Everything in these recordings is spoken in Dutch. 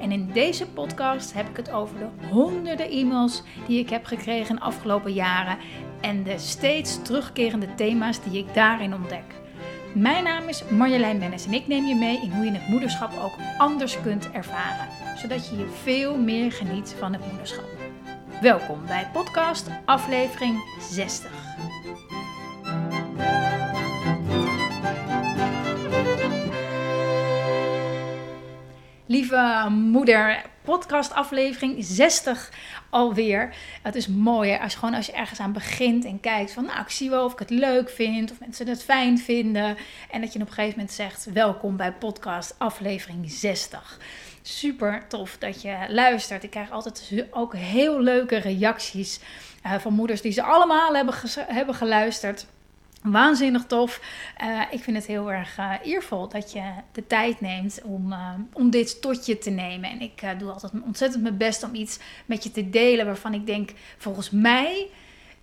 En in deze podcast heb ik het over de honderden e-mails die ik heb gekregen de afgelopen jaren en de steeds terugkerende thema's die ik daarin ontdek. Mijn naam is Marjolein Mennis en ik neem je mee in hoe je het moederschap ook anders kunt ervaren, zodat je je veel meer geniet van het moederschap. Welkom bij podcast aflevering 60. Lieve moeder, podcast aflevering 60 alweer. Het is mooi als je gewoon als je ergens aan begint en kijkt van nou ik zie wel of ik het leuk vind of mensen het fijn vinden en dat je op een gegeven moment zegt welkom bij podcast aflevering 60. Super tof dat je luistert. Ik krijg altijd ook heel leuke reacties uh, van moeders die ze allemaal hebben, hebben geluisterd. Waanzinnig tof. Uh, ik vind het heel erg uh, eervol dat je de tijd neemt om, uh, om dit tot je te nemen. En ik doe altijd ontzettend mijn best om iets met je te delen waarvan ik denk, volgens mij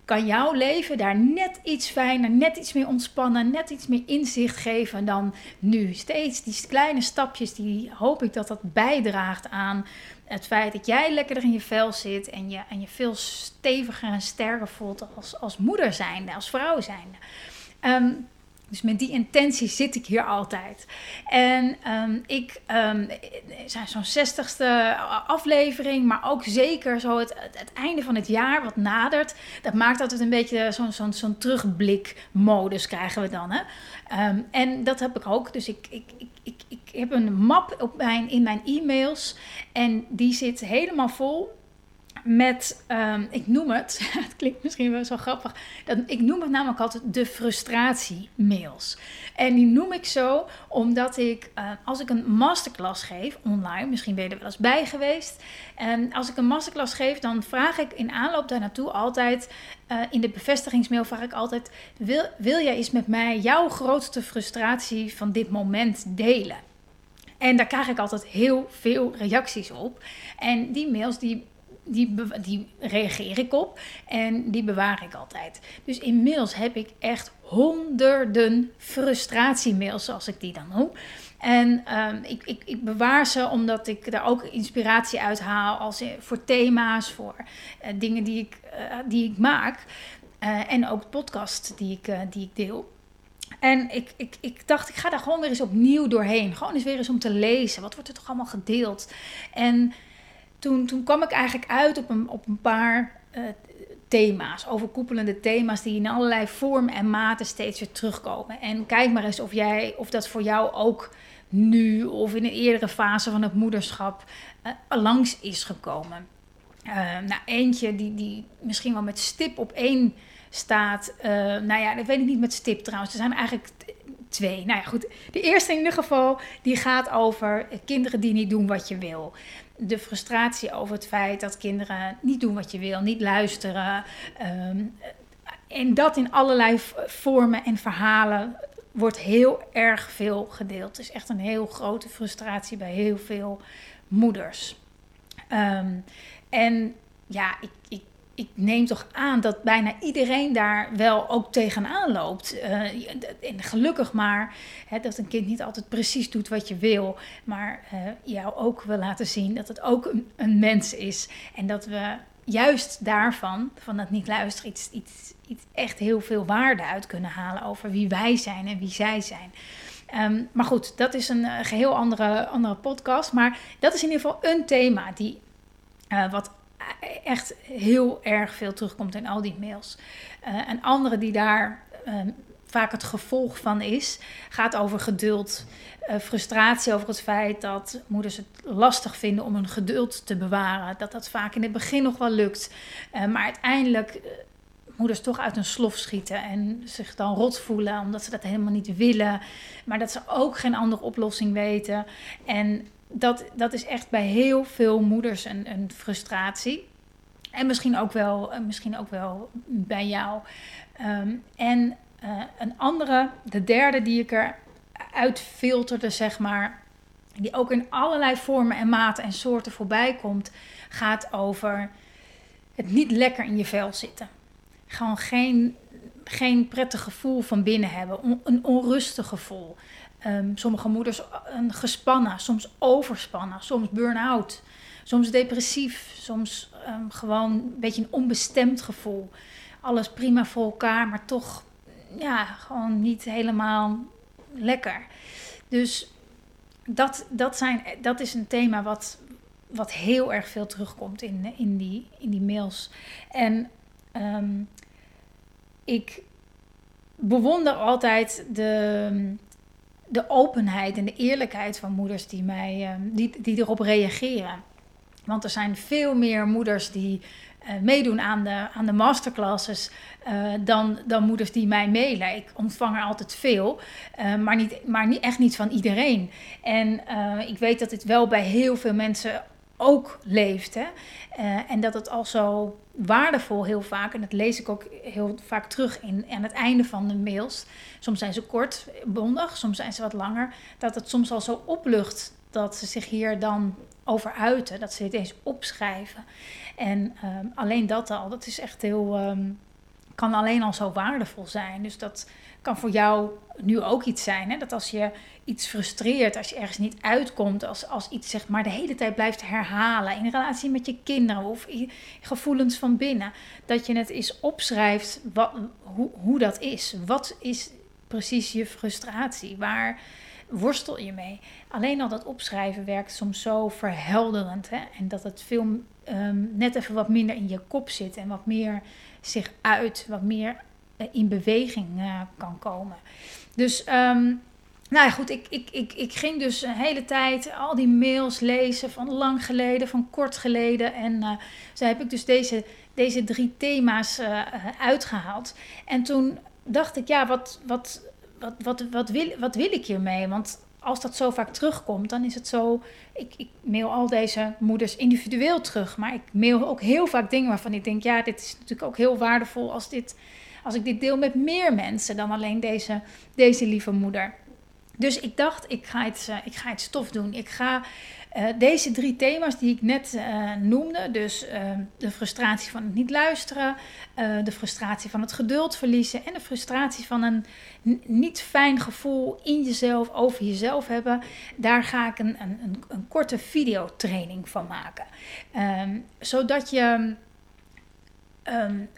kan jouw leven daar net iets fijner, net iets meer ontspannen, net iets meer inzicht geven dan nu. Steeds die kleine stapjes, die hoop ik dat dat bijdraagt aan het feit dat jij lekkerder in je vel zit en je, en je veel steviger en sterker voelt als, als moeder zijnde, als vrouw zijnde. Um, dus met die intentie zit ik hier altijd. En um, ik um, zijn zo'n zestigste aflevering, maar ook zeker zo het, het, einde van het jaar wat nadert. Dat maakt altijd een beetje zo'n zo'n zo'n terugblikmodus krijgen we dan. Hè? Um, en dat heb ik ook. Dus ik, ik, ik, ik, ik heb een map op mijn, in mijn e-mails en die zit helemaal vol met, um, ik noem het, het klinkt misschien wel zo grappig, ik noem het namelijk altijd de frustratie-mails. En die noem ik zo omdat ik, uh, als ik een masterclass geef online, misschien ben je er wel eens bij geweest, en als ik een masterclass geef, dan vraag ik in aanloop daar naartoe altijd, uh, in de bevestigingsmail vraag ik altijd, wil, wil jij eens met mij jouw grootste frustratie van dit moment delen? En daar krijg ik altijd heel veel reacties op. En die mails die die, die reageer ik op en die bewaar ik altijd. Dus inmiddels heb ik echt honderden frustratiemails, zoals ik die dan noem. En um, ik, ik, ik, bewaar ze omdat ik daar ook inspiratie uit haal als, voor thema's, voor uh, dingen die ik, uh, die ik maak. En ook podcasts die ik, die ik deel. En ik, ik, ik dacht, ik ga daar gewoon weer eens opnieuw doorheen. Gewoon eens weer eens om te lezen. Wat wordt er toch allemaal gedeeld? En toen, toen kwam ik eigenlijk uit op een, op een paar uh, thema's, overkoepelende thema's die in allerlei vormen en maten steeds weer terugkomen. En kijk maar eens of, jij, of dat voor jou ook nu of in een eerdere fase van het moederschap uh, langs is gekomen. Uh, nou, eentje die, die misschien wel met stip op één staat. Uh, nou ja, dat weet ik niet met stip trouwens. Er zijn eigenlijk twee. Nou ja, goed. De eerste in ieder geval, die gaat over kinderen die niet doen wat je wil de frustratie over het feit dat kinderen niet doen wat je wil, niet luisteren. Um, en dat in allerlei vormen en verhalen wordt heel erg veel gedeeld. Het is echt een heel grote frustratie bij heel veel moeders. Um, en ja, ik ik neem toch aan dat bijna iedereen daar wel ook tegenaan loopt. Uh, en gelukkig maar hè, dat een kind niet altijd precies doet wat je wil, maar uh, jou ook wil laten zien dat het ook een, een, mens is. En dat we juist daarvan, van dat niet luisteren, iets, iets, iets echt heel veel waarde uit kunnen halen over wie wij zijn en wie zij zijn. Um, maar goed, dat is een uh, geheel andere, andere podcast. Maar dat is in ieder geval een thema die, uh, wat echt heel erg veel terugkomt in al die mails. Uh, een andere die daar uh, vaak het gevolg van is, gaat over geduld. Uh, frustratie over het feit dat moeders het lastig vinden om hun geduld te bewaren. Dat dat vaak in het begin nog wel lukt. maar uiteindelijk moeders toch uit hun slof schieten en zich dan rot voelen omdat ze dat helemaal niet willen. Maar dat ze ook geen andere oplossing weten. En dat, dat is echt bij heel veel moeders een, een frustratie. En misschien ook wel, misschien ook wel bij jou. Ehm, en een andere, de derde die ik er uitfilterde, zeg maar, die ook in allerlei vormen en maten en soorten voorbij komt, gaat over het niet lekker in je vel zitten. Gewoon geen, geen prettig gevoel van binnen hebben, een onrustig gevoel. Um, sommige moeders een gespannen, soms overspannen, soms burn-out, soms depressief, soms um, gewoon een beetje een onbestemd gevoel. Alles prima voor elkaar, maar toch ja, gewoon niet helemaal lekker. Dus dat, dat, zijn, dat is een thema wat, wat heel erg veel terugkomt in, in, die, in die mails. En ehm, ik bewonder altijd de, de openheid en de eerlijkheid van moeders die, mij, ehm, die, die erop reageren. Want er zijn veel meer moeders die uh, meedoen aan de, aan de masterclasses uh, dan, dan moeders die mij mailen. Ik ontvang er altijd veel, uh, maar, niet, maar niet, echt niet van iedereen. En ik weet dat dit wel bij heel veel mensen ook leeft. Hè? en dat het al zo waardevol heel vaak, en dat lees ik ook heel vaak terug in, aan het einde van de mails. Soms zijn ze kort, bondig, soms zijn ze wat langer. Dat het soms al zo oplucht dat ze zich hier dan over uiten, dat ze dit eens opschrijven. En ehm, alleen dat al, dat is echt heel, ehm, kan alleen al zo waardevol zijn. Dus dat kan voor jou nu ook iets zijn. Hè? Dat als je iets frustreert, als je ergens niet uitkomt, als, als iets zeg maar de hele tijd blijft herhalen in relatie met je kinderen of gevoelens van binnen, dat je het eens opschrijft wat, hoe, hoe dat is. Wat is precies je frustratie? Waar worstel je mee? Alleen al dat opschrijven werkt soms zo verhelderend. Hè? En dat het veel um, net even wat minder in je kop zit en wat meer zich uit, wat meer in beweging uh, kan komen. Dus, um, nou ja, goed, ik, ik, ik, ik ging dus een hele tijd al die mails lezen van lang geleden, van kort geleden. En uh, zo heb ik dus deze, deze drie thema's uitgehaald. En toen dacht ik, ja, wat, wat, wat, wat, wat, wil, wat wil ik hiermee? Want als dat zo vaak terugkomt, dan is het zo. Ik, ik, mail al deze moeders individueel terug. Maar ik mail ook heel vaak dingen waarvan ik denk: ja, dit is natuurlijk ook heel waardevol als, dit, als ik dit deel met meer mensen dan alleen deze, deze lieve moeder. Dus ik dacht: ik ga iets, uh, ik ga iets stof doen. Ik ga uh, deze drie thema's die ik net uh, noemde, dus de frustratie van het niet luisteren, de frustratie van het geduld verliezen en de frustratie van een niet fijn gevoel in jezelf, over jezelf hebben, daar ga ik een, een, een korte videotraining van maken. Um, zodat je um,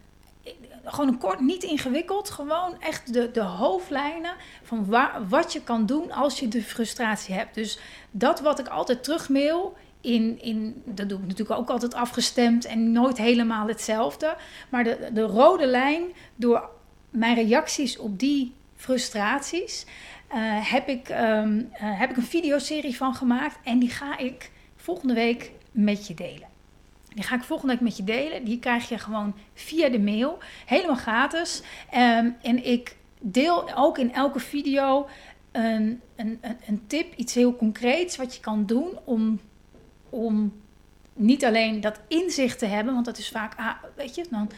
gewoon een kort, niet ingewikkeld, gewoon echt de, de hoofdlijnen van waar, wat je kan doen als je de frustratie hebt. Dus dat wat ik altijd terugmail, in, in, dat doe ik natuurlijk ook altijd afgestemd en nooit helemaal hetzelfde. Maar de, de rode lijn door mijn reacties op die frustraties uh, heb, ik, um, uh, heb ik een videoserie van gemaakt en die ga ik volgende week met je delen. Die ga ik volgende week met je delen. Die krijg je gewoon via de mail. Helemaal gratis. Um, en ik deel ook in elke video een, een, een, tip, iets heel concreets wat je kan doen om, om niet alleen dat inzicht te hebben, want dat is vaak, ah, weet je, dan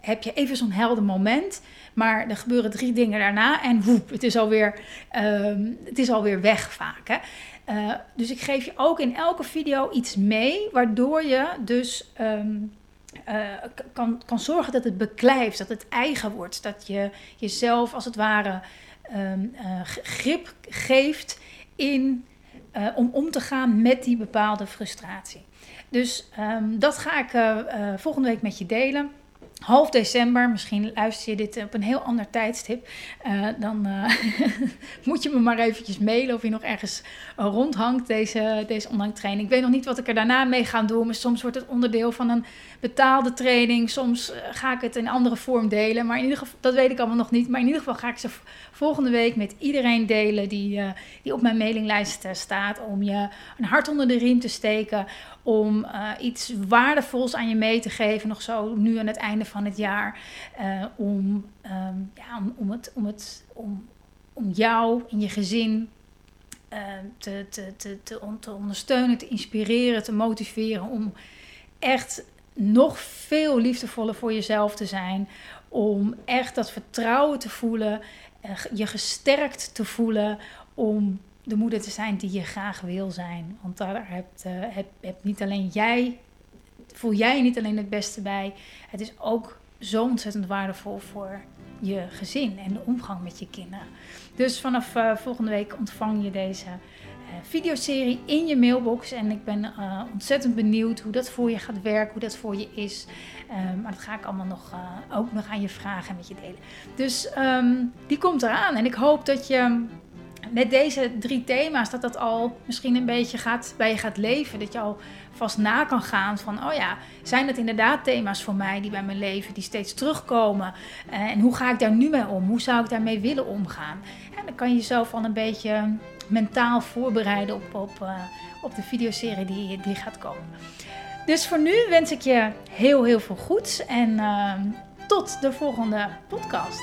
heb je even zo'n helder moment, maar er gebeuren drie dingen daarna en woep, het is alweer, um, het is alweer weg vaak. Hè? Uh, dus ik geef je ook in elke video iets mee, waardoor je dus um, uh, kan, kan zorgen dat het beklijft, dat het eigen wordt, dat je jezelf als het ware um, uh, grip geeft in, om om te gaan met die bepaalde frustratie. Dus um, dat ga ik volgende week met je delen half december, misschien luister je dit op een heel ander tijdstip, uh, dan uh, moet je me maar eventjes mailen of je nog ergens rondhangt, deze, deze online training. Ik weet nog niet wat ik er daarna mee ga doen, maar soms wordt het onderdeel van een betaalde training, soms eh, ga ik het in andere vorm delen, maar in ieder geval, dat weet ik allemaal nog niet, maar in ieder geval ga ik ze volgende week met iedereen delen die, die op mijn mailinglijst staat, om je een hart onder de riem te steken, om uh, iets waardevols aan je mee te geven, nog zo nu aan het einde van het jaar. Uh, om, um, ja, om, om, het, om, het, om, om jou en je gezin uh, te, te, te, te, te ondersteunen, te inspireren, te motiveren. Om echt nog veel liefdevoller voor jezelf te zijn. Om echt dat vertrouwen te voelen, eh, je gesterkt te voelen om de moeder te zijn die je graag wil zijn. Want daar hebt, uh, heb, heb niet alleen jij, voel jij niet alleen het beste bij. Het is ook zo ontzettend waardevol voor je gezin en de omgang met je kinderen. Dus vanaf uh, volgende week ontvang je deze uh, videoserie in je mailbox. En ik ben ontzettend benieuwd hoe dat voor je gaat werken, hoe dat voor je is. maar dat ga ik allemaal nog, ook nog aan je vragen met je delen. Dus um, die komt eraan. En ik hoop dat je met deze drie thema's, dat dat al misschien een beetje gaat, bij je gaat leven. Dat je al vast na kan gaan van, oh ja, zijn het inderdaad thema's voor mij die bij mijn leven, die steeds terugkomen? Uh, en hoe ga ik daar nu mee om? Hoe zou ik daarmee willen omgaan? En dan kan je jezelf al een beetje mentaal voorbereiden op, op, uh, op de videoserie die, die gaat komen. Dus voor nu wens ik je heel, heel veel goeds en uh, tot de volgende podcast.